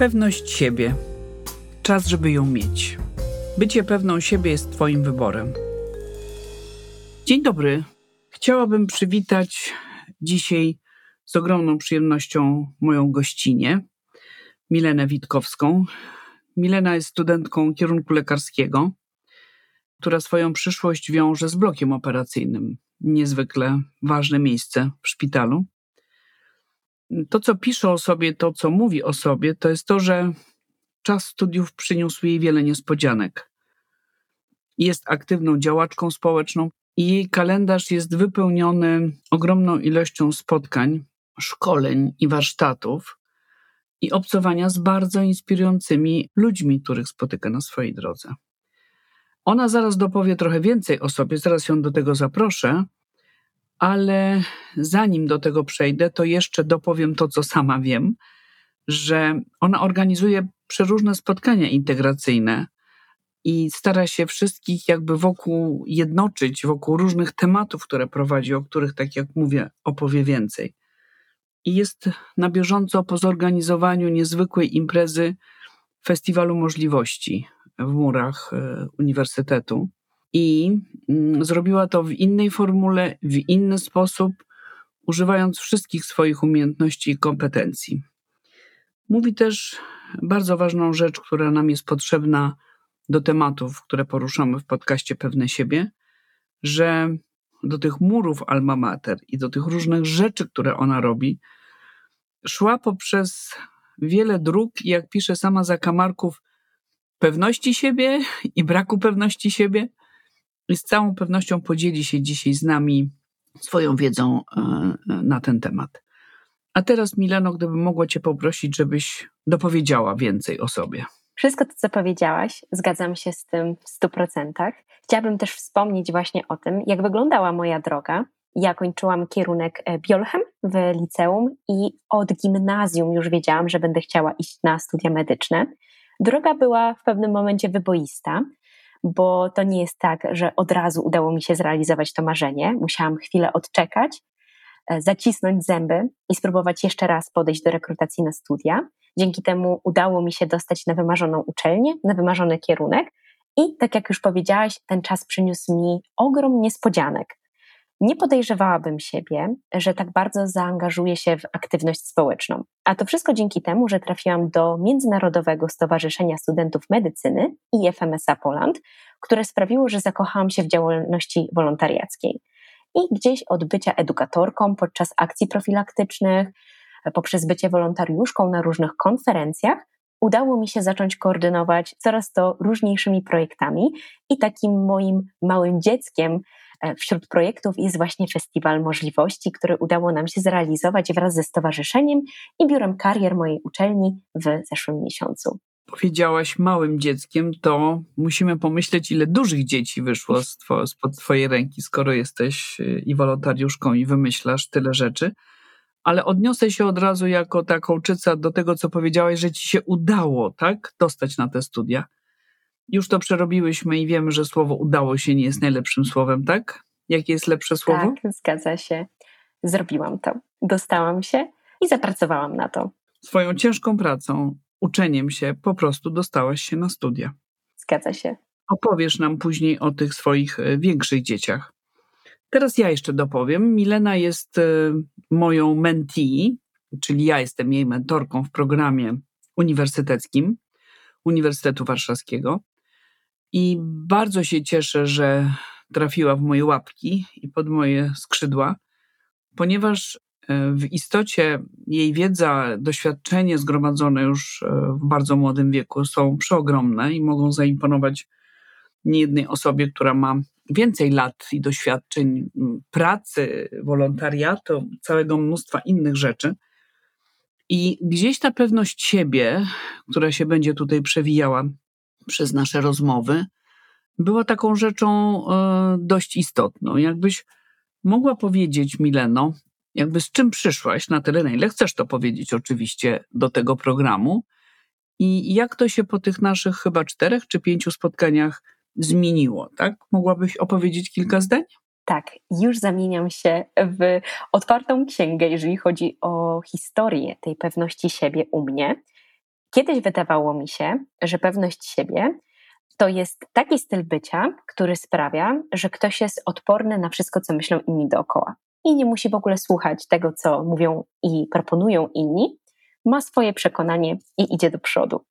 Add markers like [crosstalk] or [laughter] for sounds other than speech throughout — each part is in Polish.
Pewność siebie. Czas, żeby ją mieć. Bycie pewną siebie jest Twoim wyborem. Dzień dobry. Chciałabym przywitać dzisiaj z ogromną przyjemnością moją gościnę, Milenę Witkowską. Milena jest studentką kierunku lekarskiego, która swoją przyszłość wiąże z blokiem operacyjnym. Niezwykle ważne miejsce w szpitalu to, co pisze o sobie, to, co mówi o sobie, to jest to, że czas studiów przyniósł jej wiele niespodzianek. Jest aktywną działaczką społeczną i jej kalendarz jest wypełniony ogromną ilością spotkań, szkoleń i warsztatów i obcowania z bardzo inspirującymi ludźmi, których spotyka na swojej drodze. Ona zaraz dopowie trochę więcej o sobie, zaraz ją do tego zaproszę, ale zanim do tego przejdę, to jeszcze dopowiem to, co sama wiem, że ona organizuje przeróżne spotkania integracyjne i stara się wszystkich jakby wokół jednoczyć, wokół różnych tematów, które prowadzi, o których, tak jak mówię, opowie więcej. I jest na bieżąco po zorganizowaniu niezwykłej imprezy Festiwalu Możliwości w murach e, Uniwersytetu i mm, zrobiła to w innej formule, w inny sposób, używając wszystkich swoich umiejętności i kompetencji. Mówi też bardzo ważną rzecz, która nam jest potrzebna do tematów, które poruszamy w podcaście Pewne Siebie, że do tych murów alma mater i do tych różnych rzeczy, które ona robi, szła poprzez wiele dróg jak pisze sama Zakamarków, pewności siebie i braku pewności siebie, i z całą pewnością podzieli się dzisiaj z nami swoją wiedzą e, e, na ten temat. A teraz, Milano, gdybym mogła Cię poprosić, żebyś dopowiedziała więcej o sobie. Wszystko to, co powiedziałaś, zgadzam się z tym w stu procentach. Chciałabym też wspomnieć właśnie o tym, jak wyglądała moja droga. Ja kończyłam kierunek e, biolchem w liceum i od gimnazjum już wiedziałam, że będę chciała iść na studia medyczne. Droga była w pewnym momencie wyboista bo to nie jest tak, że od razu udało mi się zrealizować to marzenie. Musiałam chwilę odczekać, e, zacisnąć zęby i spróbować jeszcze raz podejść do rekrutacji na studia. Dzięki temu udało mi się dostać na wymarzoną uczelnię, na wymarzony kierunek. I tak jak już powiedziałaś, ten czas przyniósł mi ogrom niespodzianek. Nie podejrzewałabym siebie, że tak bardzo zaangażuję się w aktywność społeczną. A to wszystko dzięki temu, że trafiłam do Międzynarodowego Stowarzyszenia Studentów Medycyny i FMSA Poland, które sprawiło, że zakochałam się w działalności wolontariackiej. I gdzieś od bycia edukatorką podczas akcji profilaktycznych, poprzez bycie wolontariuszką na różnych konferencjach, udało mi się zacząć koordynować coraz to różniejszymi projektami i takim moim małym dzieckiem wśród projektów jest właśnie Festiwal Możliwości, który udało nam się zrealizować wraz ze stowarzyszeniem i biurem karier mojej uczelni w zeszłym miesiącu. Powiedziałaś małym dzieckiem, to musimy pomyśleć, ile dużych dzieci wyszło spod Twojej ręki, skoro jesteś y, i wolontariuszką i wymyślasz tyle rzeczy. Ale odniosę się od razu jako taką czyca do tego, co powiedziałaś, że Ci się udało, tak, dostać na te studia. Już to przerobiłyśmy i wiemy, że słowo udało się nie jest najlepszym słowem, tak? Jakie jest lepsze słowo? Tak, zgadza się. Zrobiłam to. Dostałam się i zapracowałam na to. Swoją ciężką pracą, uczeniem się, po prostu dostałaś się na studia. Zgadza się. Opowiesz nam później o tych swoich e, większych dzieciach. Teraz ja jeszcze dopowiem. Milena jest e, moją mentee, czyli ja jestem jej mentorką w programie uniwersyteckim Uniwersytetu Warszawskiego. I bardzo się cieszę, że trafiła w moje łapki i pod moje skrzydła, ponieważ e, w istocie jej wiedza, doświadczenie zgromadzone już e, w bardzo młodym wieku są przeogromne i mogą zaimponować niejednej osobie, która ma więcej lat i doświadczeń pracy, wolontariatu, całego mnóstwa innych rzeczy. I gdzieś ta pewność siebie, która się będzie tutaj przewijała przez nasze rozmowy, była taką rzeczą e, dość istotną. Jakbyś mogła powiedzieć, Mileno, jakby z czym przyszłaś na tyle, na ile chcesz to powiedzieć oczywiście do tego programu i jak to się po tych naszych chyba czterech czy pięciu spotkaniach zmieniło, tak? Mogłabyś opowiedzieć kilka zdań? Tak, już zamieniam się w otwartą księgę, jeżeli chodzi o historię tej pewności siebie u mnie. Kiedyś wydawało mi się, że pewność siebie to jest taki styl bycia, który sprawia, że ktoś jest odporny na wszystko, co myślą inni dookoła. I nie musi w ogóle słuchać tego, co mówią i proponują inni. Ma swoje przekonanie i idzie do przodu.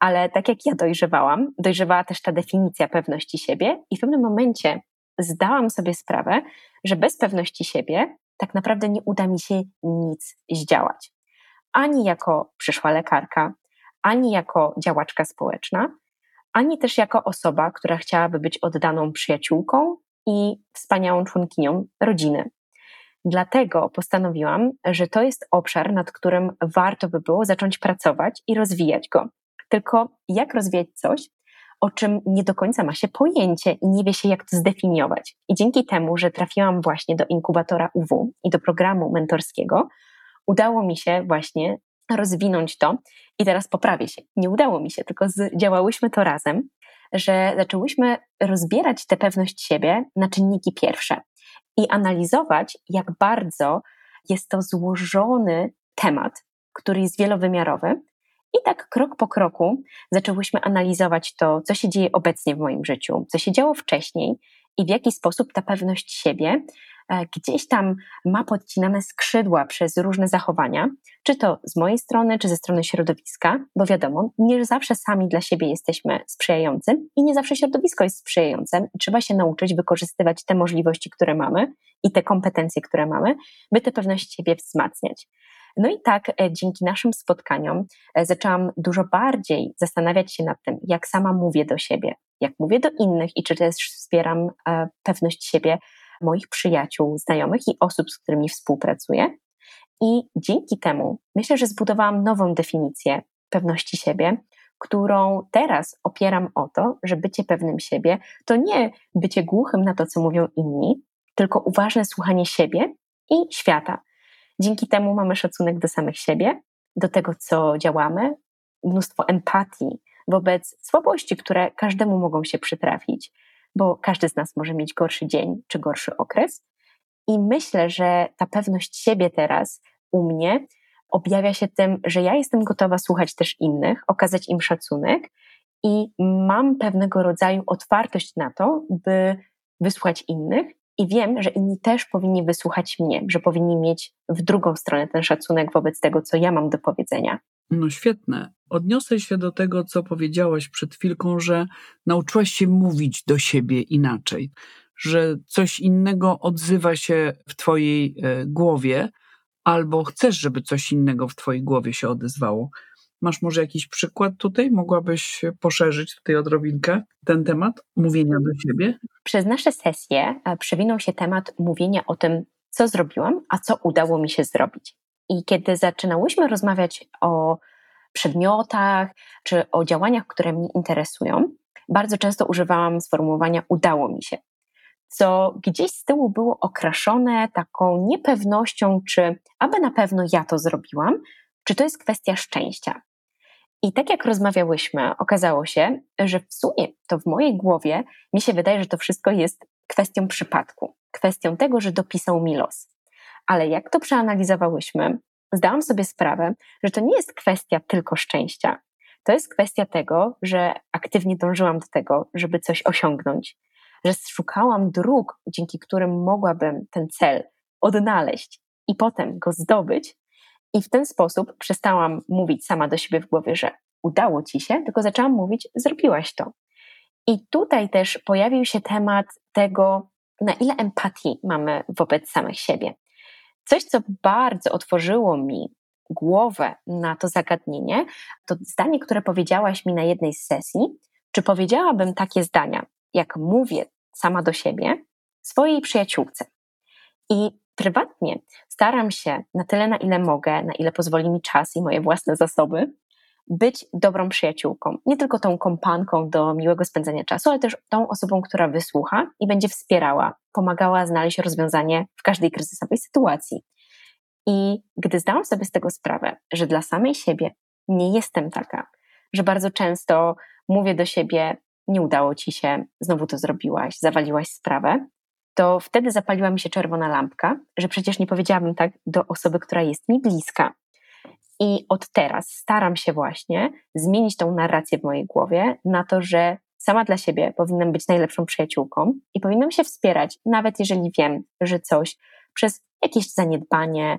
Ale tak jak ja dojrzewałam, dojrzewała też ta definicja pewności siebie, i w pewnym momencie zdałam sobie sprawę, że bez pewności siebie tak naprawdę nie uda mi się nic zdziałać. Ani jako przyszła lekarka, ani jako działaczka społeczna, ani też jako osoba, która chciałaby być oddaną przyjaciółką i wspaniałą członkinią rodziny. Dlatego postanowiłam, że to jest obszar, nad którym warto by było zacząć pracować i rozwijać go. Tylko jak rozwijać coś, o czym nie do końca ma się pojęcie i nie wie się, jak to zdefiniować. I dzięki temu, że trafiłam właśnie do inkubatora UW i do programu mentorskiego, udało mi się właśnie rozwinąć to i teraz poprawię się. Nie udało mi się, tylko działałyśmy to razem, że zaczęłyśmy rozbierać tę pewność siebie na czynniki pierwsze i analizować, jak bardzo jest to złożony temat, który jest wielowymiarowy. I tak krok po kroku zaczęłyśmy analizować to, co się dzieje obecnie w moim życiu, co się działo wcześniej i w jaki sposób ta pewność siebie gdzieś tam ma podcinane skrzydła przez różne zachowania, czy to z mojej strony, czy ze strony środowiska, bo wiadomo, nie zawsze sami dla siebie jesteśmy sprzyjający i nie zawsze środowisko jest sprzyjające. Trzeba się nauczyć wykorzystywać te możliwości, które mamy i te kompetencje, które mamy, by tę pewność siebie wzmacniać. No i tak e, dzięki naszym spotkaniom e, zaczęłam dużo bardziej zastanawiać się nad tym, jak sama mówię do siebie, jak mówię do innych i czy też wspieram pewność siebie moich przyjaciół, znajomych i osób, z którymi współpracuję. I dzięki temu myślę, że zbudowałam nową definicję pewności siebie, którą teraz opieram o to, że bycie pewnym siebie to nie bycie głuchym na to, co mówią inni, tylko uważne słuchanie siebie i świata. Dzięki temu mamy szacunek do samych siebie, do tego, co działamy, mnóstwo empatii wobec słabości, które każdemu mogą się przytrafić bo każdy z nas może mieć gorszy dzień czy gorszy okres. I myślę, że ta pewność siebie teraz u mnie objawia się tym, że ja jestem gotowa słuchać też innych, okazać im szacunek i mam pewnego rodzaju otwartość na to, by wysłuchać innych. I wiem, że inni też powinni wysłuchać mnie, że powinni mieć w drugą stronę ten szacunek wobec tego, co ja mam do powiedzenia. No świetne. Odniosę się do tego, co powiedziałaś przed chwilką, że nauczyłaś się mówić do siebie inaczej, że coś innego odzywa się w Twojej e, głowie, albo chcesz, żeby coś innego w Twojej głowie się odezwało. Masz może jakiś przykład tutaj? Mogłabyś poszerzyć tutaj odrobinkę ten temat mówienia do siebie? Przez nasze sesje e, przewinął się temat mówienia o tym, co zrobiłam, a co udało mi się zrobić. I kiedy zaczynałyśmy rozmawiać o przedmiotach czy o działaniach, które mnie interesują, bardzo często używałam sformułowania udało mi się, co gdzieś z tyłu było okraszone taką niepewnością, czy aby na pewno ja to zrobiłam, czy to jest kwestia szczęścia. I tak jak rozmawiałyśmy, okazało się, że w sumie to w mojej głowie mi się wydaje, że to wszystko jest kwestią przypadku, kwestią tego, że dopisał mi los. Ale jak to przeanalizowałyśmy, zdałam sobie sprawę, że to nie jest kwestia tylko szczęścia. To jest kwestia tego, że aktywnie dążyłam do tego, żeby coś osiągnąć, że szukałam dróg, dzięki którym mogłabym ten cel odnaleźć i potem go zdobyć. I w ten sposób przestałam mówić sama do siebie w głowie, że udało ci się, tylko zaczęłam mówić, zrobiłaś to. I tutaj też pojawił się temat tego, na ile empatii mamy wobec samych siebie. Coś, co bardzo otworzyło mi głowę na to zagadnienie, to zdanie, które powiedziałaś mi na jednej z sesji. Czy powiedziałabym takie zdania, jak mówię sama do siebie, swojej przyjaciółce? I prywatnie staram się na tyle, na ile mogę, na ile pozwoli mi czas i moje własne zasoby, być dobrą przyjaciółką. Nie tylko tą kompanką do miłego spędzania czasu, ale też tą osobą, która wysłucha i będzie wspierała, pomagała znaleźć rozwiązanie w każdej kryzysowej sytuacji. I gdy zdałam sobie z tego sprawę, że dla samej siebie nie jestem taka, że bardzo często mówię do siebie, nie udało ci się, znowu to zrobiłaś, zawaliłaś sprawę, to wtedy zapaliła mi się czerwona lampka, że przecież nie powiedziałabym tak do osoby, która jest mi bliska. I od teraz staram się właśnie zmienić tą narrację w mojej głowie na to, że sama dla siebie powinnam być najlepszą przyjaciółką i powinnam się wspierać, nawet jeżeli wiem, że coś przez jakieś zaniedbanie,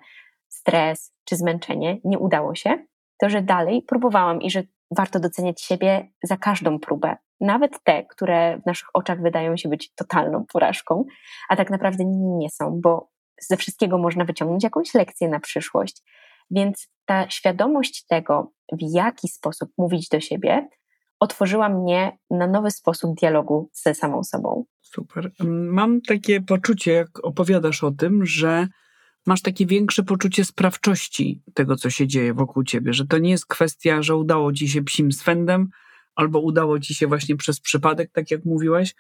stres czy zmęczenie nie udało się, to że dalej próbowałam i że warto doceniać siebie za każdą próbę, nawet te, które w naszych oczach wydają się być totalną porażką, a tak naprawdę nie są, bo ze wszystkiego można wyciągnąć jakąś lekcję na przyszłość. Więc ta świadomość tego, w jaki sposób mówić do siebie, otworzyła mnie na nowy sposób dialogu ze samą sobą. Super. Mam takie poczucie, jak opowiadasz o tym, że masz takie większe poczucie sprawczości tego, co się dzieje wokół ciebie, że to nie jest kwestia, że udało ci się psim swędem, albo udało ci się właśnie przez przypadek, tak jak mówiłaś,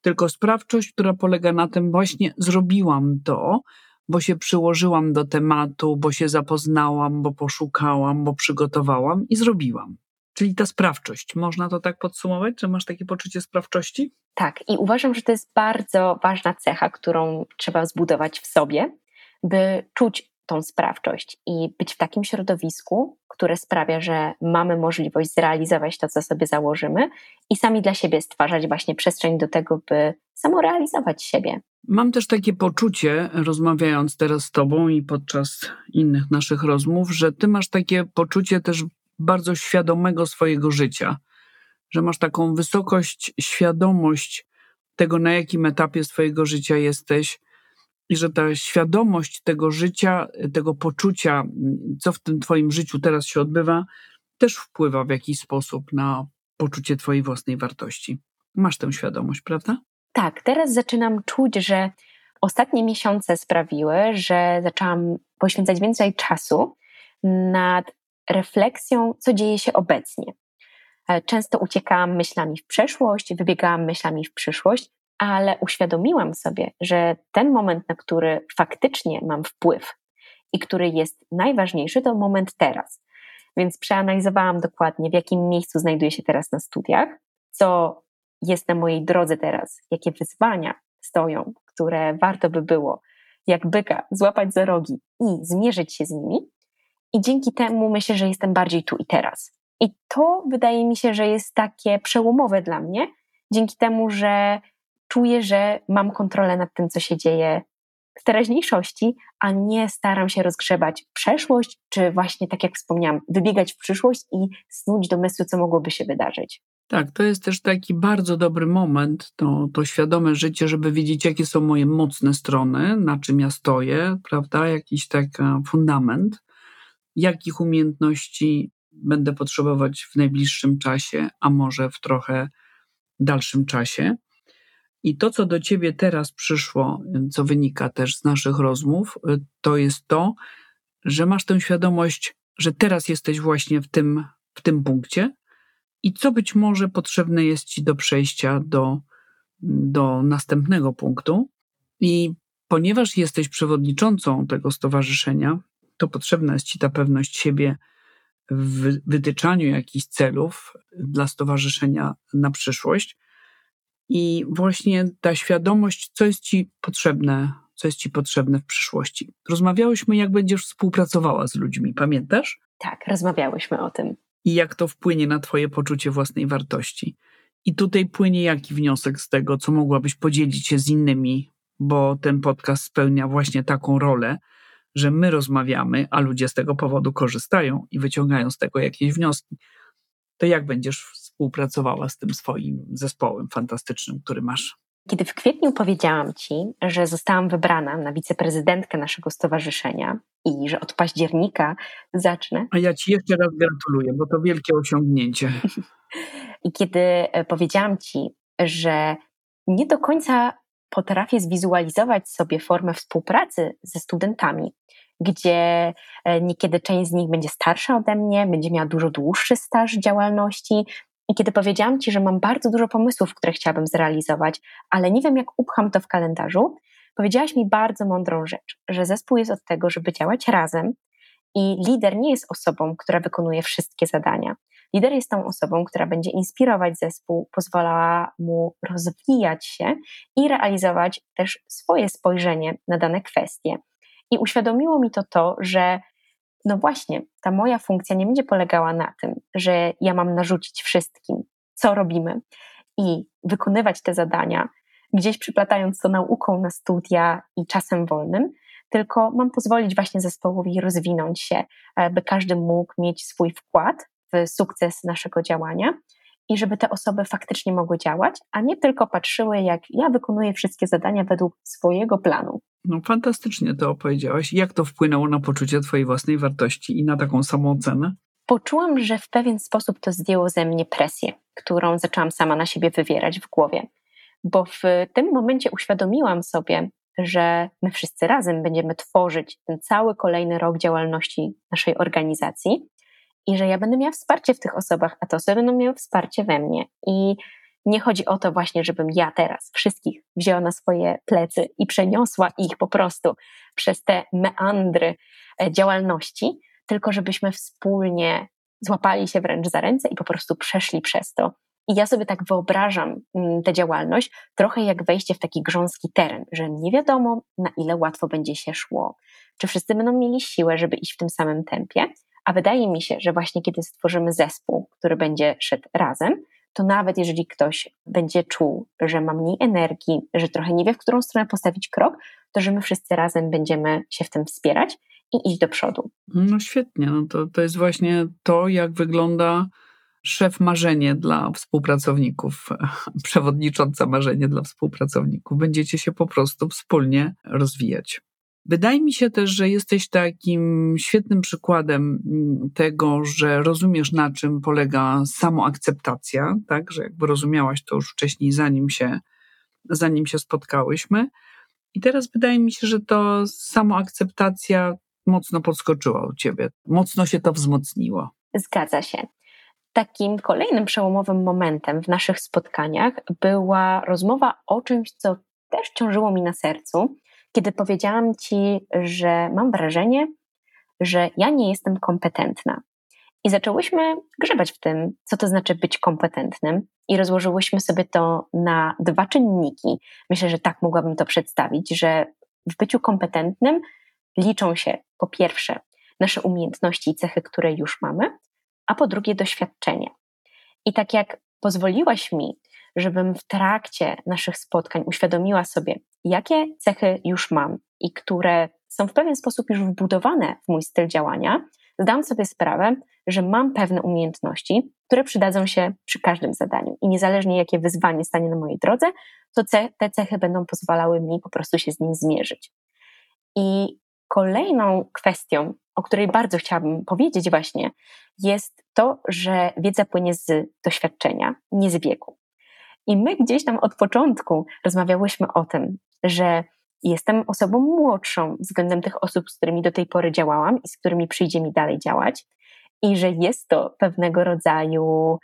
tylko sprawczość, która polega na tym, właśnie zrobiłam to, bo się przyłożyłam do tematu, bo się zapoznałam, bo poszukałam, bo przygotowałam i zrobiłam. Czyli ta sprawczość. Można to tak podsumować, że masz takie poczucie sprawczości? Tak, i uważam, że to jest bardzo ważna cecha, którą trzeba zbudować w sobie, by czuć tą sprawczość i być w takim środowisku, które sprawia, że mamy możliwość zrealizować to, co sobie założymy i sami dla siebie stwarzać właśnie przestrzeń do tego, by samorealizować siebie. Mam też takie poczucie, rozmawiając teraz z Tobą i podczas innych naszych rozmów, że Ty masz takie poczucie też bardzo świadomego swojego życia, że masz taką wysokość, świadomość tego, na jakim etapie swojego życia jesteś, i że ta świadomość tego życia, tego poczucia, co w tym Twoim życiu teraz się odbywa, też wpływa w jakiś sposób na poczucie Twojej własnej wartości. Masz tę świadomość, prawda? Tak, teraz zaczynam czuć, że ostatnie miesiące sprawiły, że zaczęłam poświęcać więcej czasu nad refleksją, co dzieje się obecnie. E, często uciekałam myślami w przeszłość, wybiegałam myślami w przyszłość, ale uświadomiłam sobie, że ten moment, na który faktycznie mam wpływ i który jest najważniejszy, to moment teraz. Więc przeanalizowałam dokładnie, w jakim miejscu znajduję się teraz na studiach, co jest na mojej drodze teraz, jakie wyzwania stoją, które warto by było, jak byka, złapać za rogi i zmierzyć się z nimi. I dzięki temu myślę, że jestem bardziej tu i teraz. I to wydaje mi się, że jest takie przełomowe dla mnie, dzięki temu, że czuję, że mam kontrolę nad tym, co się dzieje w teraźniejszości, a nie staram się rozgrzebać przeszłość, czy właśnie, tak jak wspomniałam, wybiegać w przyszłość i snuć domysły, co mogłoby się wydarzyć. Tak, to jest też taki bardzo dobry moment, to, to świadome życie, żeby wiedzieć, jakie są moje mocne strony, na czym ja stoję, prawda? Jakiś taki fundament, jakich umiejętności będę potrzebować w najbliższym czasie, a może w trochę dalszym czasie. I to, co do ciebie teraz przyszło, co wynika też z naszych rozmów, to jest to, że masz tę świadomość, że teraz jesteś właśnie w tym, w tym punkcie i co być może potrzebne jest ci do przejścia do, do następnego punktu. I ponieważ jesteś przewodniczącą tego stowarzyszenia, to potrzebna jest ci ta pewność siebie w wytyczaniu jakichś celów dla stowarzyszenia na przyszłość i właśnie ta świadomość, co jest ci potrzebne, co jest ci potrzebne w przyszłości. Rozmawiałyśmy, jak będziesz współpracowała z ludźmi, pamiętasz? Tak, rozmawiałyśmy o tym. I jak to wpłynie na twoje poczucie własnej wartości. I tutaj płynie jaki wniosek z tego, co mogłabyś podzielić się z innymi, bo ten podcast spełnia właśnie taką rolę, że my rozmawiamy, a ludzie z tego powodu korzystają i wyciągają z tego jakieś wnioski. To jak będziesz współpracowała z tym swoim zespołem fantastycznym, który masz? Kiedy w kwietniu powiedziałam Ci, że zostałam wybrana na wiceprezydentkę naszego stowarzyszenia i że od października zacznę. A ja Ci jeszcze raz gratuluję, bo to wielkie osiągnięcie. [laughs] I kiedy e, powiedziałam Ci, że nie do końca potrafię zwizualizować sobie formę współpracy ze studentami, gdzie e, niekiedy część z nich będzie starsza ode mnie, będzie miała dużo dłuższy staż działalności, i kiedy powiedziałam Ci, że mam bardzo dużo pomysłów, które chciałabym zrealizować, ale nie wiem, jak upcham to w kalendarzu, powiedziałaś mi bardzo mądrą rzecz, że zespół jest od tego, żeby działać razem i lider nie jest osobą, która wykonuje wszystkie zadania. Lider jest tą osobą, która będzie inspirować zespół, pozwalała mu rozwijać się i realizować też swoje spojrzenie na dane kwestie. I uświadomiło mi to to, że no właśnie, ta moja funkcja nie będzie polegała na tym, że ja mam narzucić wszystkim, co robimy i wykonywać te zadania, gdzieś przyplatając to nauką na studia i czasem wolnym, tylko mam pozwolić właśnie zespołowi rozwinąć się, e, by każdy mógł mieć swój wkład w sukces naszego działania i żeby te osoby faktycznie mogły działać, a nie tylko patrzyły, jak ja wykonuję wszystkie zadania według swojego planu. No fantastycznie to opowiedziałaś. Jak to wpłynęło na poczucie Twojej własnej wartości i na taką samoocenę? Poczułam, że w pewien sposób to zdjęło ze mnie presję, którą zaczęłam sama na siebie wywierać w głowie. Bo w tym momencie uświadomiłam sobie, że my wszyscy razem będziemy tworzyć ten cały kolejny rok działalności naszej organizacji i że ja będę miała wsparcie w tych osobach, a te osoby będą miały wsparcie we mnie. I nie chodzi o to właśnie, żebym ja teraz wszystkich wzięła na swoje plecy i przeniosła ich po prostu przez te meandry e, działalności, tylko żebyśmy wspólnie złapali się wręcz za ręce i po prostu przeszli przez to. I ja sobie tak wyobrażam mm, tę działalność trochę jak wejście w taki grząski teren, że nie wiadomo, na ile łatwo będzie się szło, czy wszyscy będą mieli siłę, żeby iść w tym samym tempie. A wydaje mi się, że właśnie kiedy stworzymy zespół, który będzie szedł razem, to nawet jeżeli ktoś będzie czuł, że ma mniej energii, że trochę nie wie, w którą stronę postawić krok, to że my wszyscy razem będziemy się w tym wspierać i iść do przodu. No świetnie, no to, to jest właśnie to, jak wygląda szef marzenie dla współpracowników, [laughs] przewodnicząca marzenie dla współpracowników. Będziecie się po prostu wspólnie rozwijać. Wydaje mi się też, że jesteś takim świetnym przykładem mm, tego, że rozumiesz, na czym polega samoakceptacja, tak, że jakby rozumiałaś to już wcześniej, zanim się, zanim się spotkałyśmy. I teraz wydaje mi się, że to samoakceptacja mocno podskoczyła u ciebie, mocno się to wzmocniło. Zgadza się. Takim kolejnym przełomowym momentem w naszych spotkaniach była rozmowa o czymś, co też ciążyło mi na sercu, kiedy powiedziałam ci, że mam wrażenie, że ja nie jestem kompetentna. I zaczęłyśmy grzebać w tym, co to znaczy być kompetentnym, i rozłożyłyśmy sobie to na dwa czynniki. Myślę, że tak mogłabym to przedstawić, że w byciu kompetentnym liczą się po pierwsze nasze umiejętności i cechy, które już mamy, a po drugie doświadczenie. I tak jak pozwoliłaś mi, żebym w trakcie naszych spotkań uświadomiła sobie, jakie cechy już mam i które są w pewien sposób już wbudowane w mój styl działania, zdam sobie sprawę, że mam pewne umiejętności, które przydadzą się przy każdym zadaniu. I niezależnie jakie wyzwanie stanie na mojej drodze, to te cechy będą pozwalały mi po prostu się z nim zmierzyć. I kolejną kwestią, o której bardzo chciałabym powiedzieć, właśnie, jest to, że wiedza płynie z doświadczenia, nie z wieku. I my gdzieś tam od początku rozmawiałyśmy o tym, że jestem osobą młodszą względem tych osób, z którymi do tej pory działałam i z którymi przyjdzie mi dalej działać, i że jest to pewnego rodzaju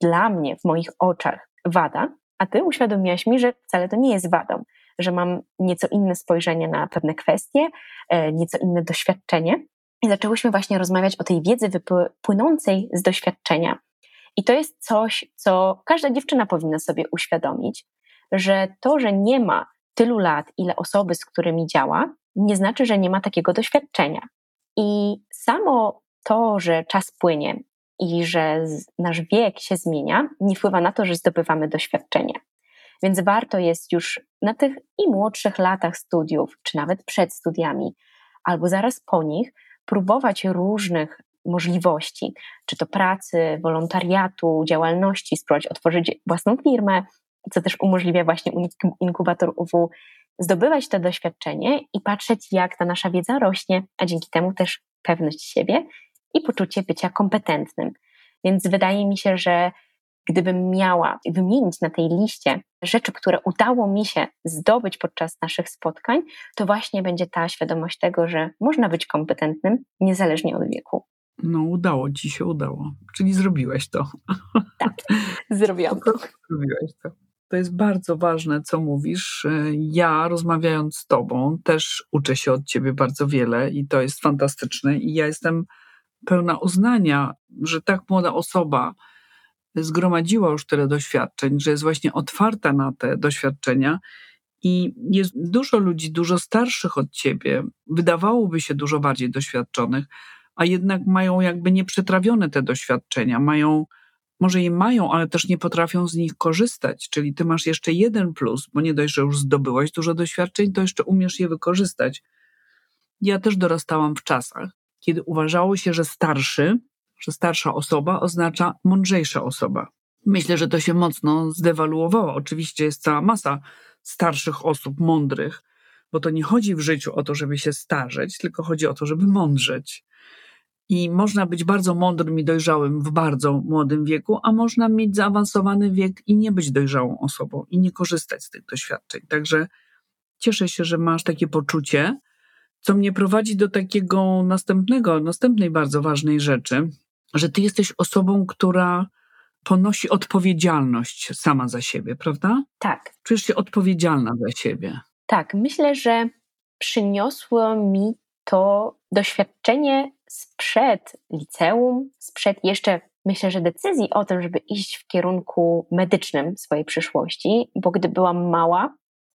dla mnie, w moich oczach, wada, a ty uświadomiłaś mi, że wcale to nie jest wadą, że mam nieco inne spojrzenie na pewne kwestie, e, nieco inne doświadczenie. I zaczęłyśmy właśnie rozmawiać o tej wiedzy płynącej z doświadczenia. I to jest coś, co każda dziewczyna powinna sobie uświadomić, że to, że nie ma tylu lat, ile osoby, z którymi działa, nie znaczy, że nie ma takiego doświadczenia. I samo to, że czas płynie i że nasz wiek się zmienia, nie wpływa na to, że zdobywamy doświadczenie. Więc warto jest już na tych i młodszych latach studiów, czy nawet przed studiami, albo zaraz po nich, próbować różnych możliwości, czy to pracy, wolontariatu, działalności, spróbować otworzyć własną firmę, co też umożliwia właśnie inkubator UW, zdobywać to doświadczenie i patrzeć, jak ta nasza wiedza rośnie, a dzięki temu też pewność siebie i poczucie bycia kompetentnym. Więc wydaje mi się, że gdybym miała wymienić na tej liście rzeczy, które udało mi się zdobyć podczas naszych spotkań, to właśnie będzie ta świadomość tego, że można być kompetentnym niezależnie od wieku. No, udało ci się, udało. Czyli zrobiłeś to. Tak, zrobiłam to. [laughs] Zrobiłeś to. To jest bardzo ważne, co mówisz. Ja, rozmawiając z Tobą, też uczę się od Ciebie bardzo wiele i to jest fantastyczne. I ja jestem pełna uznania, że tak młoda osoba zgromadziła już tyle doświadczeń, że jest właśnie otwarta na te doświadczenia I jest dużo ludzi, dużo starszych od ciebie, wydawałoby się dużo bardziej doświadczonych, a jednak mają jakby nieprzetrawione te doświadczenia, mają, może je mają, ale też nie potrafią z nich korzystać. Czyli ty masz jeszcze jeden plus, bo nie dość, że już zdobyłaś dużo doświadczeń, to jeszcze umiesz je wykorzystać. Ja też dorastałam w czasach, kiedy uważało się, że starszy, że starsza osoba oznacza mądrzejsza osoba. Myślę, że to się mocno zdewaluowało. Oczywiście jest cała masa starszych osób, mądrych, bo to nie chodzi w życiu o to, żeby się starzeć, tylko chodzi o to, żeby mądrzeć. I można być bardzo mądrym i dojrzałym w bardzo młodym wieku, a można mieć zaawansowany wiek i nie być dojrzałą osobą i nie korzystać z tych doświadczeń. Także cieszę się, że masz takie poczucie, co mnie prowadzi do takiego następnego, następnej bardzo ważnej rzeczy, że ty jesteś osobą, która ponosi odpowiedzialność sama za siebie, prawda? Tak. Czujesz się odpowiedzialna za siebie. Tak, myślę, że przyniosło mi to doświadczenie sprzed liceum, sprzed jeszcze myślę, że decyzji o tym, żeby iść w kierunku medycznym swojej przyszłości, bo gdy byłam mała,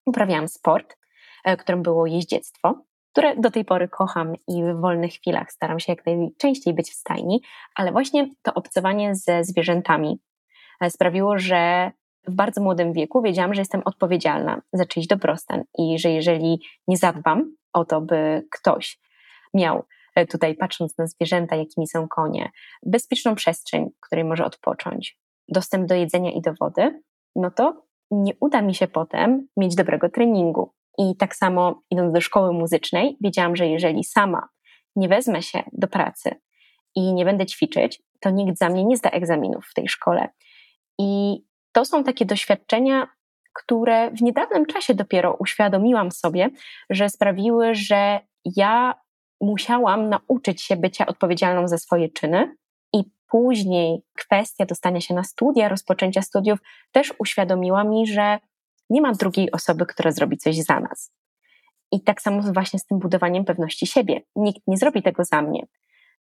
uprawiałam sport, e, którym było jeździectwo, które do tej pory kocham i w wolnych chwilach staram się jak najczęściej być w stajni, ale właśnie to obcowanie ze zwierzętami e, sprawiło, że w bardzo młodym wieku wiedziałam, że jestem odpowiedzialna za czyjś dobrostan i że jeżeli nie zadbam o to, by ktoś miał tutaj patrząc na zwierzęta, jakimi są konie, bezpieczną przestrzeń, w której może odpocząć, dostęp do jedzenia i do wody, no to nie uda mi się potem mieć dobrego treningu. I tak samo idąc do szkoły muzycznej, wiedziałam, że jeżeli sama nie wezmę się do pracy i nie będę ćwiczyć, to nikt za mnie nie zda egzaminów w tej szkole. I to są takie doświadczenia, które w niedawnym czasie dopiero uświadomiłam sobie, że sprawiły, że ja musiałam nauczyć się bycia odpowiedzialną za swoje czyny. I później kwestia dostania się na studia, rozpoczęcia studiów też uświadomiła mi, że nie ma drugiej osoby, która zrobi coś za nas. I tak samo właśnie z tym budowaniem pewności siebie. Nikt nie zrobi tego za mnie.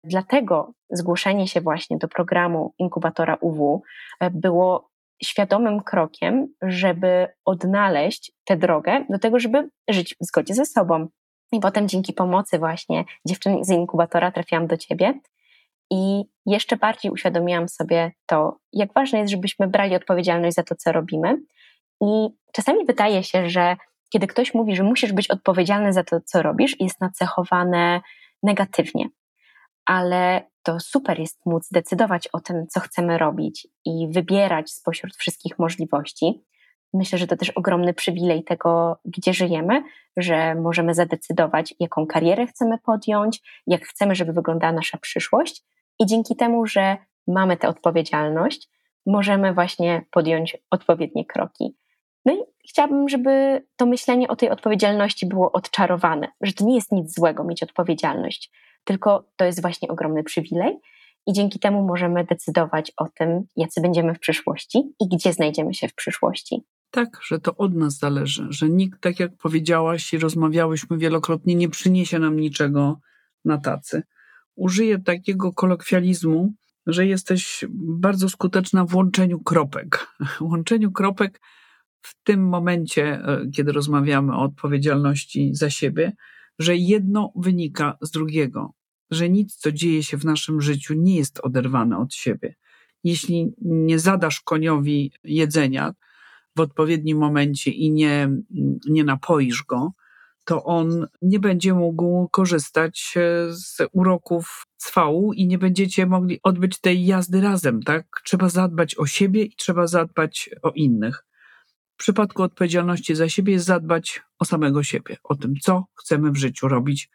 Dlatego zgłoszenie się właśnie do programu inkubatora UW było świadomym krokiem, żeby odnaleźć tę drogę do tego, żeby żyć w zgodzie ze sobą. I potem dzięki pomocy właśnie dziewczyn z inkubatora trafiłam do ciebie i jeszcze bardziej uświadomiłam sobie to, jak ważne jest, żebyśmy brali odpowiedzialność za to, co robimy. I czasami wydaje się, że kiedy ktoś mówi, że musisz być odpowiedzialny za to, co robisz, jest nacechowane negatywnie. Ale to super jest móc decydować o tym, co chcemy robić i wybierać spośród wszystkich możliwości. Myślę, że to też ogromny przywilej tego, gdzie żyjemy, że możemy zadecydować, jaką karierę chcemy podjąć, jak chcemy, żeby wyglądała nasza przyszłość. I dzięki temu, że mamy tę odpowiedzialność, możemy właśnie podjąć odpowiednie kroki. No i chciałabym, żeby to myślenie o tej odpowiedzialności było odczarowane, że to nie jest nic złego mieć odpowiedzialność, tylko to jest właśnie ogromny przywilej i dzięki temu możemy decydować o tym, jacy będziemy w przyszłości i gdzie znajdziemy się w przyszłości. Tak, że to od nas zależy, że nikt, tak jak powiedziałaś i rozmawiałyśmy wielokrotnie, nie przyniesie nam niczego na tacy. Użyję takiego kolokwializmu, że jesteś bardzo skuteczna w łączeniu kropek. [laughs] łączeniu kropek w tym momencie, e, kiedy rozmawiamy o odpowiedzialności za siebie, że jedno wynika z drugiego, że nic, co dzieje się w naszym życiu, nie jest oderwane od siebie. Jeśli nie zadasz koniowi jedzenia w odpowiednim momencie i nie, nie napoisz go, to on nie będzie mógł korzystać e, z uroków cwału i nie będziecie mogli odbyć tej jazdy razem, tak? Trzeba zadbać o siebie i trzeba zadbać o innych w przypadku odpowiedzialności za siebie jest zadbać o samego siebie, o tym, co chcemy w życiu robić.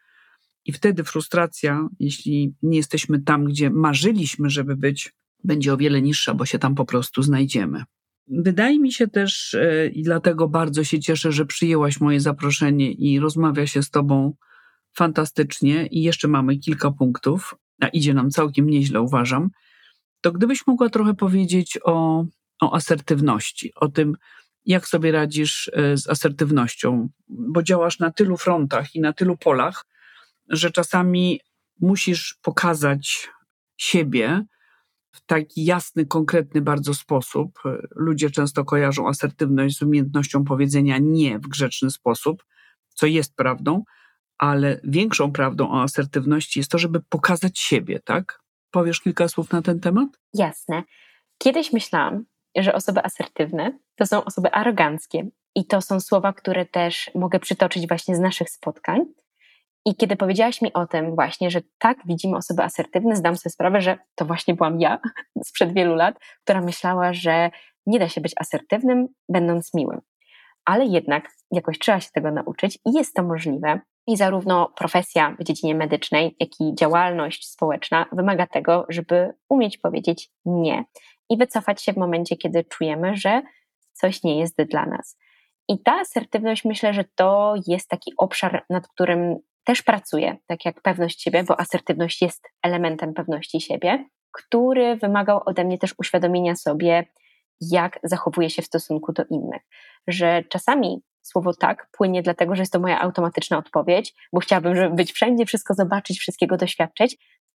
I wtedy frustracja, jeśli nie jesteśmy tam, gdzie marzyliśmy, żeby być, będzie o wiele niższa, bo się tam po prostu znajdziemy. Wydaje mi się też, e, i dlatego bardzo się cieszę, że przyjęłaś moje zaproszenie i rozmawia się z Tobą fantastycznie, i jeszcze mamy kilka punktów, a idzie nam całkiem nieźle, uważam. To gdybyś mogła trochę powiedzieć o, o asertywności, o tym, jak sobie radzisz e, z asertywnością, bo działasz na tylu frontach i na tylu polach, że czasami musisz pokazać siebie, w taki jasny, konkretny bardzo sposób. Ludzie często kojarzą asertywność z umiejętnością powiedzenia nie w grzeczny sposób, co jest prawdą, ale większą prawdą o asertywności jest to, żeby pokazać siebie, tak? Powiesz kilka słów na ten temat? Jasne. Kiedyś myślałam, że osoby asertywne to są osoby aroganckie. I to są słowa, które też mogę przytoczyć właśnie z naszych spotkań. I kiedy powiedziałaś mi o tym właśnie, że tak widzimy osoby asertywne, zdam sobie sprawę, że to właśnie byłam ja [laughs] sprzed wielu lat, która myślała, że nie da się być asertywnym, będąc miłym. Ale jednak jakoś trzeba się tego nauczyć i jest to możliwe. I zarówno profesja w dziedzinie medycznej, jak i działalność społeczna wymaga tego, żeby umieć powiedzieć nie i wycofać się w momencie, kiedy czujemy, że coś nie jest dla nas. I ta asertywność, myślę, że to jest taki obszar, nad którym też pracuję, tak jak pewność siebie, bo asertywność jest elementem pewności siebie, który wymagał ode mnie też uświadomienia sobie, jak zachowuję się w stosunku do innych. Że czasami słowo tak płynie dlatego, że jest to moja automatyczna odpowiedź, bo chciałabym żeby być wszędzie, wszystko zobaczyć, wszystkiego doświadczyć,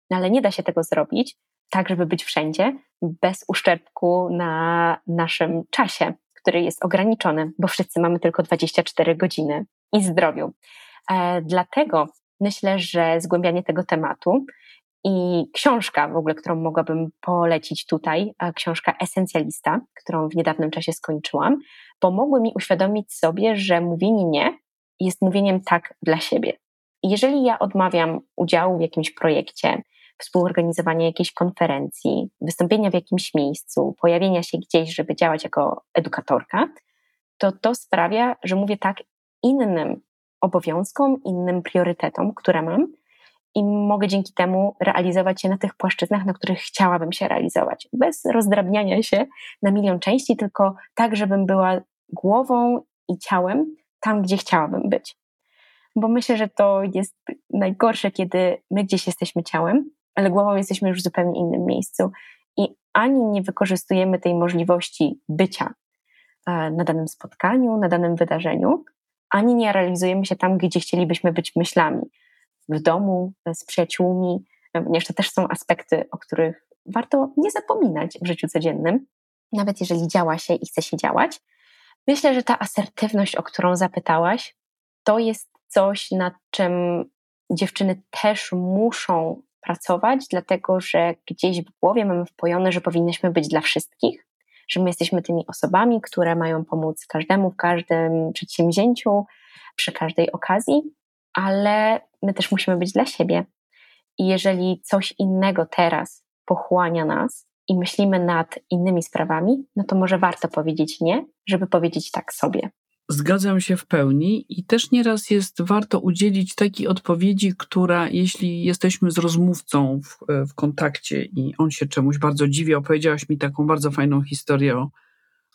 no ale nie da się tego zrobić tak, żeby być wszędzie, bez uszczerbku na naszym czasie, który jest ograniczony, bo wszyscy mamy tylko 24 godziny i zdrowiu. E, dlatego myślę, że zgłębianie tego tematu i książka w ogóle, którą mogłabym polecić tutaj, książka Esencjalista, którą w niedawnym czasie skończyłam, pomogły mi uświadomić sobie, że mówienie nie jest mówieniem tak dla siebie. Jeżeli ja odmawiam udziału w jakimś projekcie, współorganizowania jakiejś konferencji, wystąpienia w jakimś miejscu, pojawienia się gdzieś, żeby działać jako edukatorka, to to sprawia, że mówię tak innym obowiązkom, innym priorytetom, które mam, i mogę dzięki temu realizować się na tych płaszczyznach, na których chciałabym się realizować, bez rozdrabniania się na milion części, tylko tak, żebym była głową i ciałem tam, gdzie chciałabym być. Bo myślę, że to jest najgorsze, kiedy my gdzieś jesteśmy ciałem, ale głową jesteśmy już w zupełnie innym miejscu i ani nie wykorzystujemy tej możliwości bycia e, na danym spotkaniu, na danym wydarzeniu, ani nie realizujemy się tam, gdzie chcielibyśmy być myślami. W domu, z przyjaciółmi, ponieważ to też są aspekty, o których warto nie zapominać w życiu codziennym, nawet jeżeli działa się i chce się działać. Myślę, że ta asertywność, o którą zapytałaś, to jest coś, nad czym dziewczyny też muszą pracować, dlatego że gdzieś w głowie mamy wpojone, że powinnyśmy być dla wszystkich, że my jesteśmy tymi osobami, które mają pomóc każdemu w każdym przedsięwzięciu, przy każdej okazji, ale my też musimy być dla siebie. I jeżeli coś innego teraz pochłania nas i myślimy nad innymi sprawami, no to może warto powiedzieć nie, żeby powiedzieć tak sobie. Zgadzam się w pełni i też nieraz jest warto udzielić takiej odpowiedzi, która, jeśli jesteśmy z rozmówcą w, w kontakcie i on się czemuś bardzo dziwi, opowiedziałaś mi taką bardzo fajną historię o,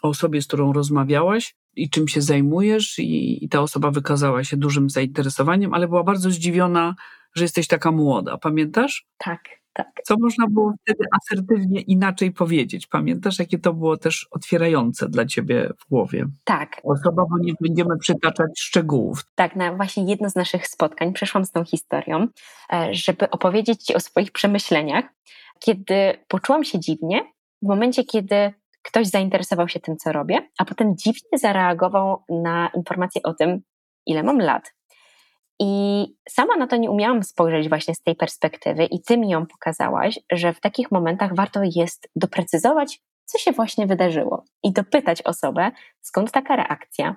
o osobie, z którą rozmawiałaś i czym się zajmujesz, i, i ta osoba wykazała się dużym zainteresowaniem, ale była bardzo zdziwiona, że jesteś taka młoda. Pamiętasz? Tak, tak. Co można było wtedy asertywnie inaczej powiedzieć? Pamiętasz, jakie to było też otwierające dla ciebie w głowie? Tak. Osobowo nie będziemy przytaczać szczegółów. Tak, na właśnie jedno z naszych spotkań przeszłam z tą historią, e, żeby opowiedzieć ci o swoich przemyśleniach, kiedy poczułam się dziwnie, w momencie, kiedy ktoś zainteresował się tym, co robię, a potem dziwnie zareagował na informację o tym, ile mam lat. I sama na to nie umiałam spojrzeć właśnie z tej perspektywy, i ty mi ją pokazałaś, że w takich momentach warto jest doprecyzować, co się właśnie wydarzyło, i dopytać osobę, skąd taka reakcja,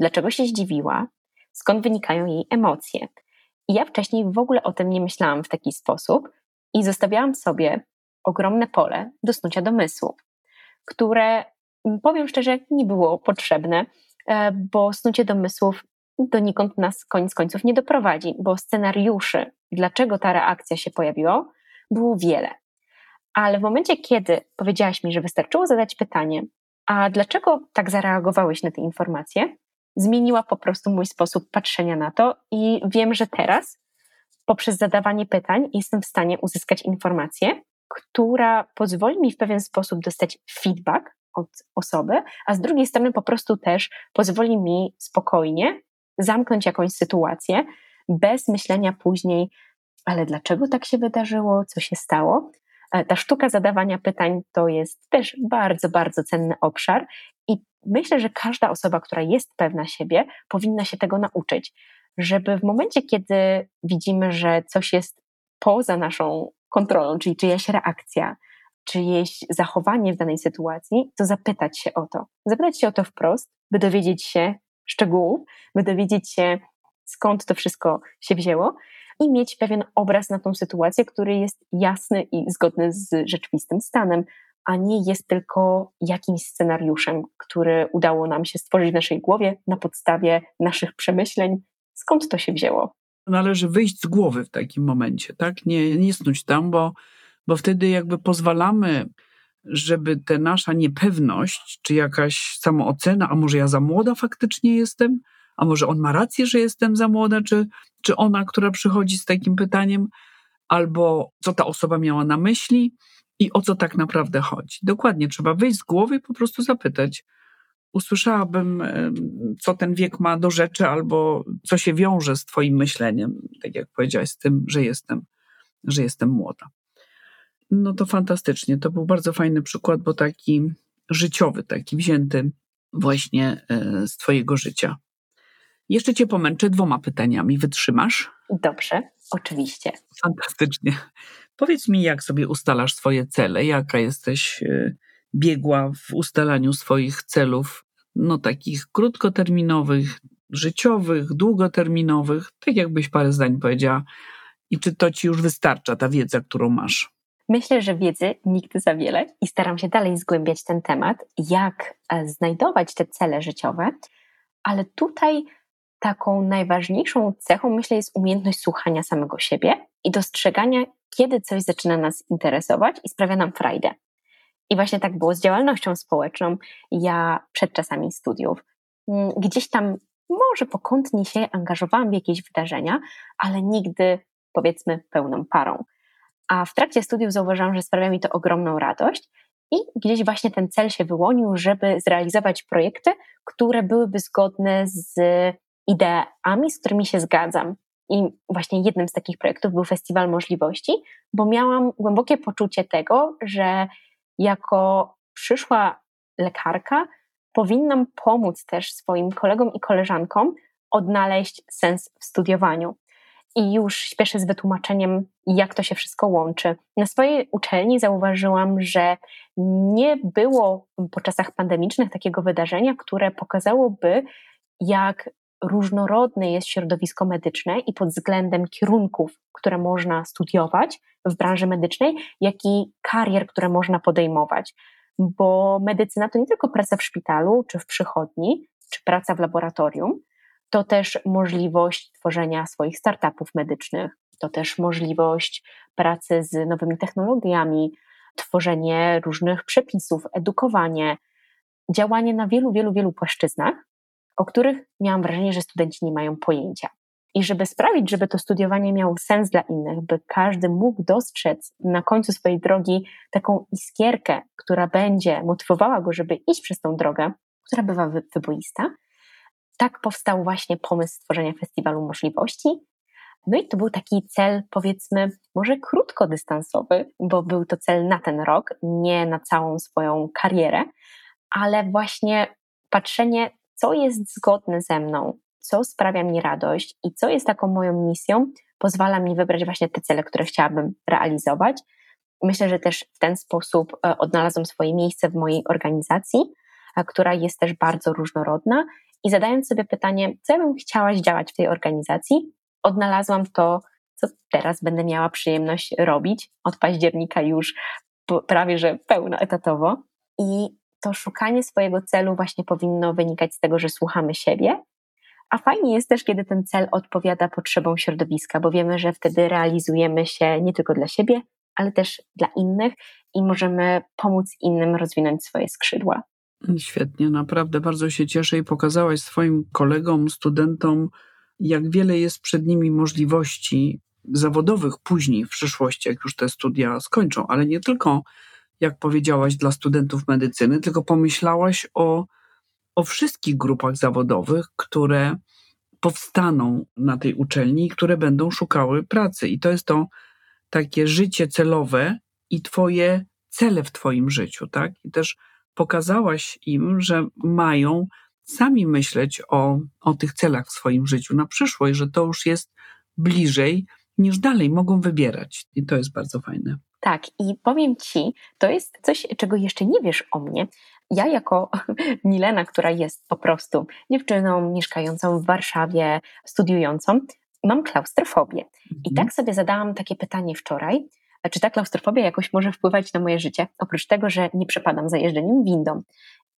dlaczego się zdziwiła, skąd wynikają jej emocje. I ja wcześniej w ogóle o tym nie myślałam w taki sposób i zostawiałam sobie ogromne pole do snucia domysłów które powiem szczerze, nie było potrzebne, e, bo snucie domysłów donikąd nas koniec końców nie doprowadzi, bo scenariuszy, dlaczego ta reakcja się pojawiła, było wiele. Ale w momencie, kiedy powiedziałaś mi, że wystarczyło zadać pytanie, a dlaczego tak zareagowałeś na te informacje, zmieniła po prostu mój sposób patrzenia na to i wiem, że teraz poprzez zadawanie pytań jestem w stanie uzyskać informację, która pozwoli mi w pewien sposób dostać feedback od osoby, a z drugiej strony po prostu też pozwoli mi spokojnie zamknąć jakąś sytuację bez myślenia później, ale dlaczego tak się wydarzyło, co się stało, E, ta sztuka zadawania pytań to jest też bardzo, bardzo cenny obszar i myślę, że każda osoba, która jest pewna siebie, powinna się tego nauczyć, żeby w momencie, kiedy widzimy, że coś jest poza naszą kontrolą, czyli czyjaś reakcja, czyjeś zachowanie w danej sytuacji, to zapytać się o to. Zapytać się o to wprost, by dowiedzieć się szczegółów, by dowiedzieć się, skąd to wszystko się wzięło i mieć pewien obraz na tą sytuację, który jest jasny i zgodny z rzeczywistym stanem, a nie jest tylko jakimś scenariuszem, który udało nam się stworzyć w naszej głowie na podstawie naszych przemyśleń, skąd to się wzięło. Należy wyjść z głowy w takim momencie, tak? Nie, nie snuć tam, bo, bo wtedy jakby pozwalamy, żeby ta nasza niepewność, czy jakaś samoocena, a może ja za młoda faktycznie jestem, a może on ma rację, że jestem za młoda, czy, czy ona, która przychodzi z takim pytaniem, albo co ta osoba miała na myśli i o co tak naprawdę chodzi. Dokładnie, trzeba wyjść z głowy i po prostu zapytać. Usłyszałabym, co ten wiek ma do rzeczy, albo co się wiąże z Twoim myśleniem, tak jak powiedziałaś, z tym, że jestem, że jestem młoda. No to fantastycznie. To był bardzo fajny przykład, bo taki życiowy, taki wzięty właśnie e, z Twojego życia. Jeszcze Cię pomęczę dwoma pytaniami. Wytrzymasz? Dobrze, oczywiście. Fantastycznie. Powiedz mi, jak sobie ustalasz swoje cele? Jaka jesteś e, biegła w ustalaniu swoich celów, no takich krótkoterminowych, życiowych, długoterminowych? Tak jakbyś parę zdań powiedziała. I czy to Ci już wystarcza, ta wiedza, którą masz? Myślę, że wiedzy nigdy za wiele i staram się dalej zgłębiać ten temat, jak e, znajdować te cele życiowe, ale tutaj taką najważniejszą cechą, myślę, jest umiejętność słuchania samego siebie i dostrzegania, kiedy coś zaczyna nas interesować i sprawia nam frajdę. I właśnie tak było z działalnością społeczną. Ja przed czasami studiów mm, gdzieś tam może pokątnie się angażowałam w jakieś wydarzenia, ale nigdy powiedzmy pełną parą. A w trakcie studiów zauważyłam, że sprawia mi to ogromną radość i gdzieś właśnie ten cel się wyłonił, żeby zrealizować projekty, które byłyby zgodne z ideami, z którymi się zgadzam. I właśnie jednym z takich projektów był Festiwal Możliwości, bo miałam głębokie poczucie tego, że jako przyszła lekarka powinnam pomóc też swoim kolegom i koleżankom odnaleźć sens w studiowaniu. I już śpieszę z wytłumaczeniem, jak to się wszystko łączy. Na swojej uczelni zauważyłam, że nie było po czasach pandemicznych takiego wydarzenia, które pokazałoby, jak różnorodne jest środowisko medyczne i pod względem kierunków, które można studiować w branży medycznej, jak i karier, które można podejmować. Bo medycyna to nie tylko praca w szpitalu, czy w przychodni, czy praca w laboratorium, to też możliwość tworzenia swoich startupów medycznych, to też możliwość pracy z nowymi technologiami, tworzenie różnych przepisów, edukowanie, działanie na wielu, wielu, wielu płaszczyznach, o których miałam wrażenie, że studenci nie mają pojęcia. I żeby sprawić, żeby to studiowanie miało sens dla innych, by każdy mógł dostrzec na końcu swojej drogi taką iskierkę, która będzie motywowała go, żeby iść przez tą drogę, która bywa wyboista, tak powstał właśnie pomysł stworzenia Festiwalu Możliwości. No i to był taki cel, powiedzmy, może krótkodystansowy, bo był to cel na ten rok, nie na całą swoją karierę, ale właśnie patrzenie, co jest zgodne ze mną, co sprawia mi radość i co jest taką moją misją, pozwala mi wybrać właśnie te cele, które chciałabym realizować. Myślę, że też w ten sposób e, odnalazłam swoje miejsce w mojej organizacji, która jest też bardzo różnorodna. I zadając sobie pytanie, co ja bym chciała działać w tej organizacji, odnalazłam to, co teraz będę miała przyjemność robić. Od października już prawie że pełnoetatowo. I to szukanie swojego celu właśnie powinno wynikać z tego, że słuchamy siebie. A fajnie jest też, kiedy ten cel odpowiada potrzebom środowiska, bo wiemy, że wtedy realizujemy się nie tylko dla siebie, ale też dla innych i możemy pomóc innym rozwinąć swoje skrzydła. Świetnie, naprawdę bardzo się cieszę i pokazałaś swoim kolegom, studentom, jak wiele jest przed nimi możliwości zawodowych później, w przyszłości, jak już te studia skończą, ale nie tylko jak powiedziałaś, dla studentów medycyny, tylko pomyślałaś o, o wszystkich grupach zawodowych, które powstaną na tej uczelni i które będą szukały pracy. I to jest to takie życie celowe, i Twoje cele w Twoim życiu, tak? I też pokazałaś im, że mają sami myśleć o, o tych celach w swoim życiu na przyszłość, że to już jest bliżej niż dalej, mogą wybierać. I to jest bardzo fajne. Tak, i powiem Ci, to jest coś, czego jeszcze nie wiesz o mnie. Ja, jako [laughs] Milena, która jest po prostu dziewczyną mieszkającą w Warszawie, studiującą, mam klaustrofobię. I tak sobie zadałam takie pytanie wczoraj, czy ta klaustrofobia jakoś może wpływać na moje życie, oprócz tego, że nie przepadam za jeżdżeniem windą.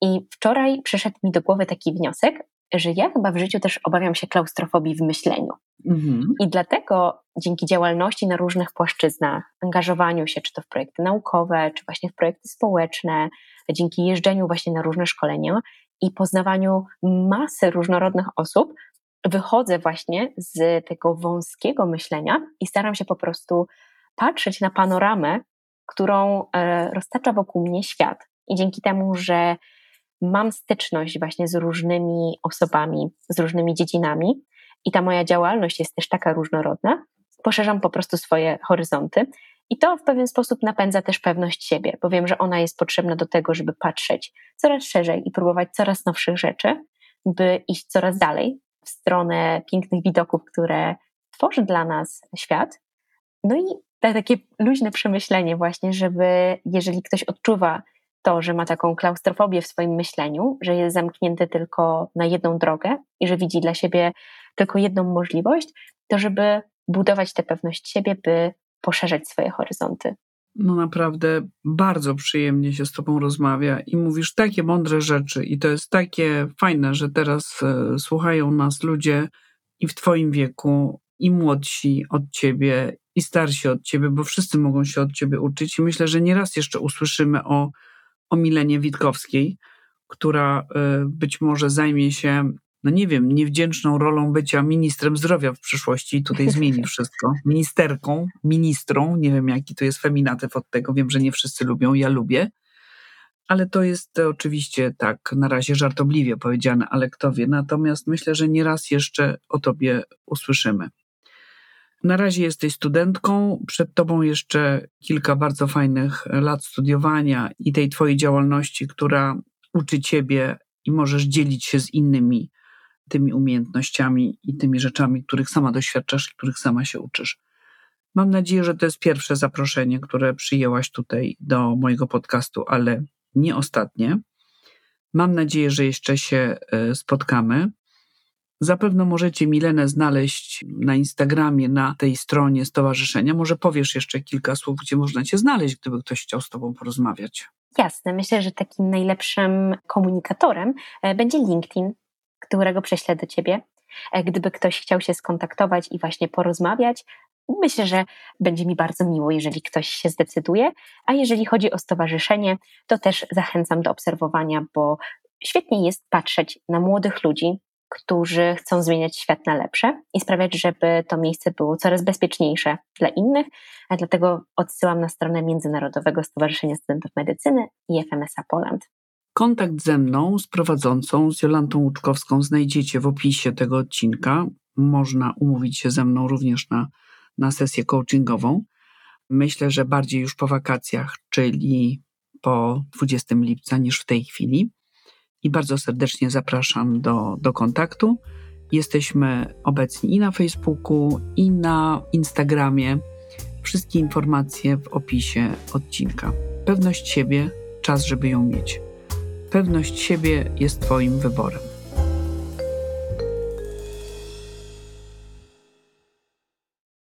I wczoraj przyszedł mi do głowy taki wniosek, że ja chyba w życiu też obawiam się klaustrofobii w myśleniu. Mhm. I dlatego dzięki działalności na różnych płaszczyznach, angażowaniu się, czy to w projekty naukowe, czy właśnie w projekty społeczne, dzięki jeżdżeniu właśnie na różne szkolenia i poznawaniu masy różnorodnych osób, wychodzę właśnie z tego wąskiego myślenia i staram się po prostu patrzeć na panoramę, którą e, roztacza wokół mnie świat. I dzięki temu, że mam styczność właśnie z różnymi osobami, z różnymi dziedzinami i ta moja działalność jest też taka różnorodna, poszerzam po prostu swoje horyzonty i to w pewien sposób napędza też pewność siebie, bo wiem, że ona jest potrzebna do tego, żeby patrzeć coraz szerzej i próbować coraz nowszych rzeczy, by iść coraz dalej w stronę pięknych widoków, które tworzy dla nas świat. No i takie luźne przemyślenie właśnie, żeby jeżeli ktoś odczuwa to, że ma taką klaustrofobię w swoim myśleniu, że jest zamknięty tylko na jedną drogę i że widzi dla siebie tylko jedną możliwość, to żeby budować tę pewność siebie, by poszerzać swoje horyzonty. No naprawdę bardzo przyjemnie się z Tobą rozmawia i mówisz takie mądre rzeczy, i to jest takie fajne, że teraz e, słuchają nas ludzie i w Twoim wieku, i młodsi od Ciebie, i starsi od Ciebie, bo wszyscy mogą się od Ciebie uczyć. I myślę, że nieraz jeszcze usłyszymy o o Milenie Witkowskiej, która y, być może zajmie się, no nie wiem, niewdzięczną rolą bycia ministrem zdrowia w przyszłości i tutaj zmieni [laughs] wszystko. Ministerką, ministrą, nie wiem jaki to jest feminatyw od tego, wiem, że nie wszyscy lubią, ja lubię. Ale to jest oczywiście tak na razie żartobliwie powiedziane, ale kto wie. Natomiast myślę, że nieraz jeszcze o tobie usłyszymy. Na razie jesteś studentką, przed tobą jeszcze kilka bardzo fajnych lat studiowania i tej twojej działalności, która uczy ciebie i możesz dzielić się z innymi tymi umiejętnościami i tymi rzeczami, których sama doświadczasz, których sama się uczysz. Mam nadzieję, że to jest pierwsze zaproszenie, które przyjęłaś tutaj do mojego podcastu, ale nie ostatnie. Mam nadzieję, że jeszcze się e, spotkamy. Zapewne możecie Milenę znaleźć na Instagramie, na tej stronie stowarzyszenia. Może powiesz jeszcze kilka słów, gdzie można Cię znaleźć, gdyby ktoś chciał z Tobą porozmawiać. Jasne, myślę, że takim najlepszym komunikatorem e, będzie LinkedIn, którego prześlę do Ciebie. E, gdyby ktoś chciał się skontaktować i właśnie porozmawiać, myślę, że będzie mi bardzo miło, jeżeli ktoś się zdecyduje. A jeżeli chodzi o stowarzyszenie, to też zachęcam do obserwowania, bo świetnie jest patrzeć na młodych ludzi, którzy chcą zmieniać świat na lepsze i sprawiać, żeby to miejsce było coraz bezpieczniejsze dla innych. A dlatego odsyłam na stronę Międzynarodowego Stowarzyszenia Studentów Medycyny i FMSA Poland. Kontakt ze mną, z prowadzącą, z Jolantą Łuczkowską znajdziecie w opisie tego odcinka. Można umówić się ze mną również na, na sesję coachingową. Myślę, że bardziej już po wakacjach, czyli po 20 lipca niż w tej chwili i bardzo serdecznie zapraszam do, do kontaktu. Jesteśmy obecni i na Facebooku, i na Instagramie. Wszystkie informacje w opisie odcinka. Pewność siebie, czas, żeby ją mieć. Pewność siebie jest Twoim wyborem.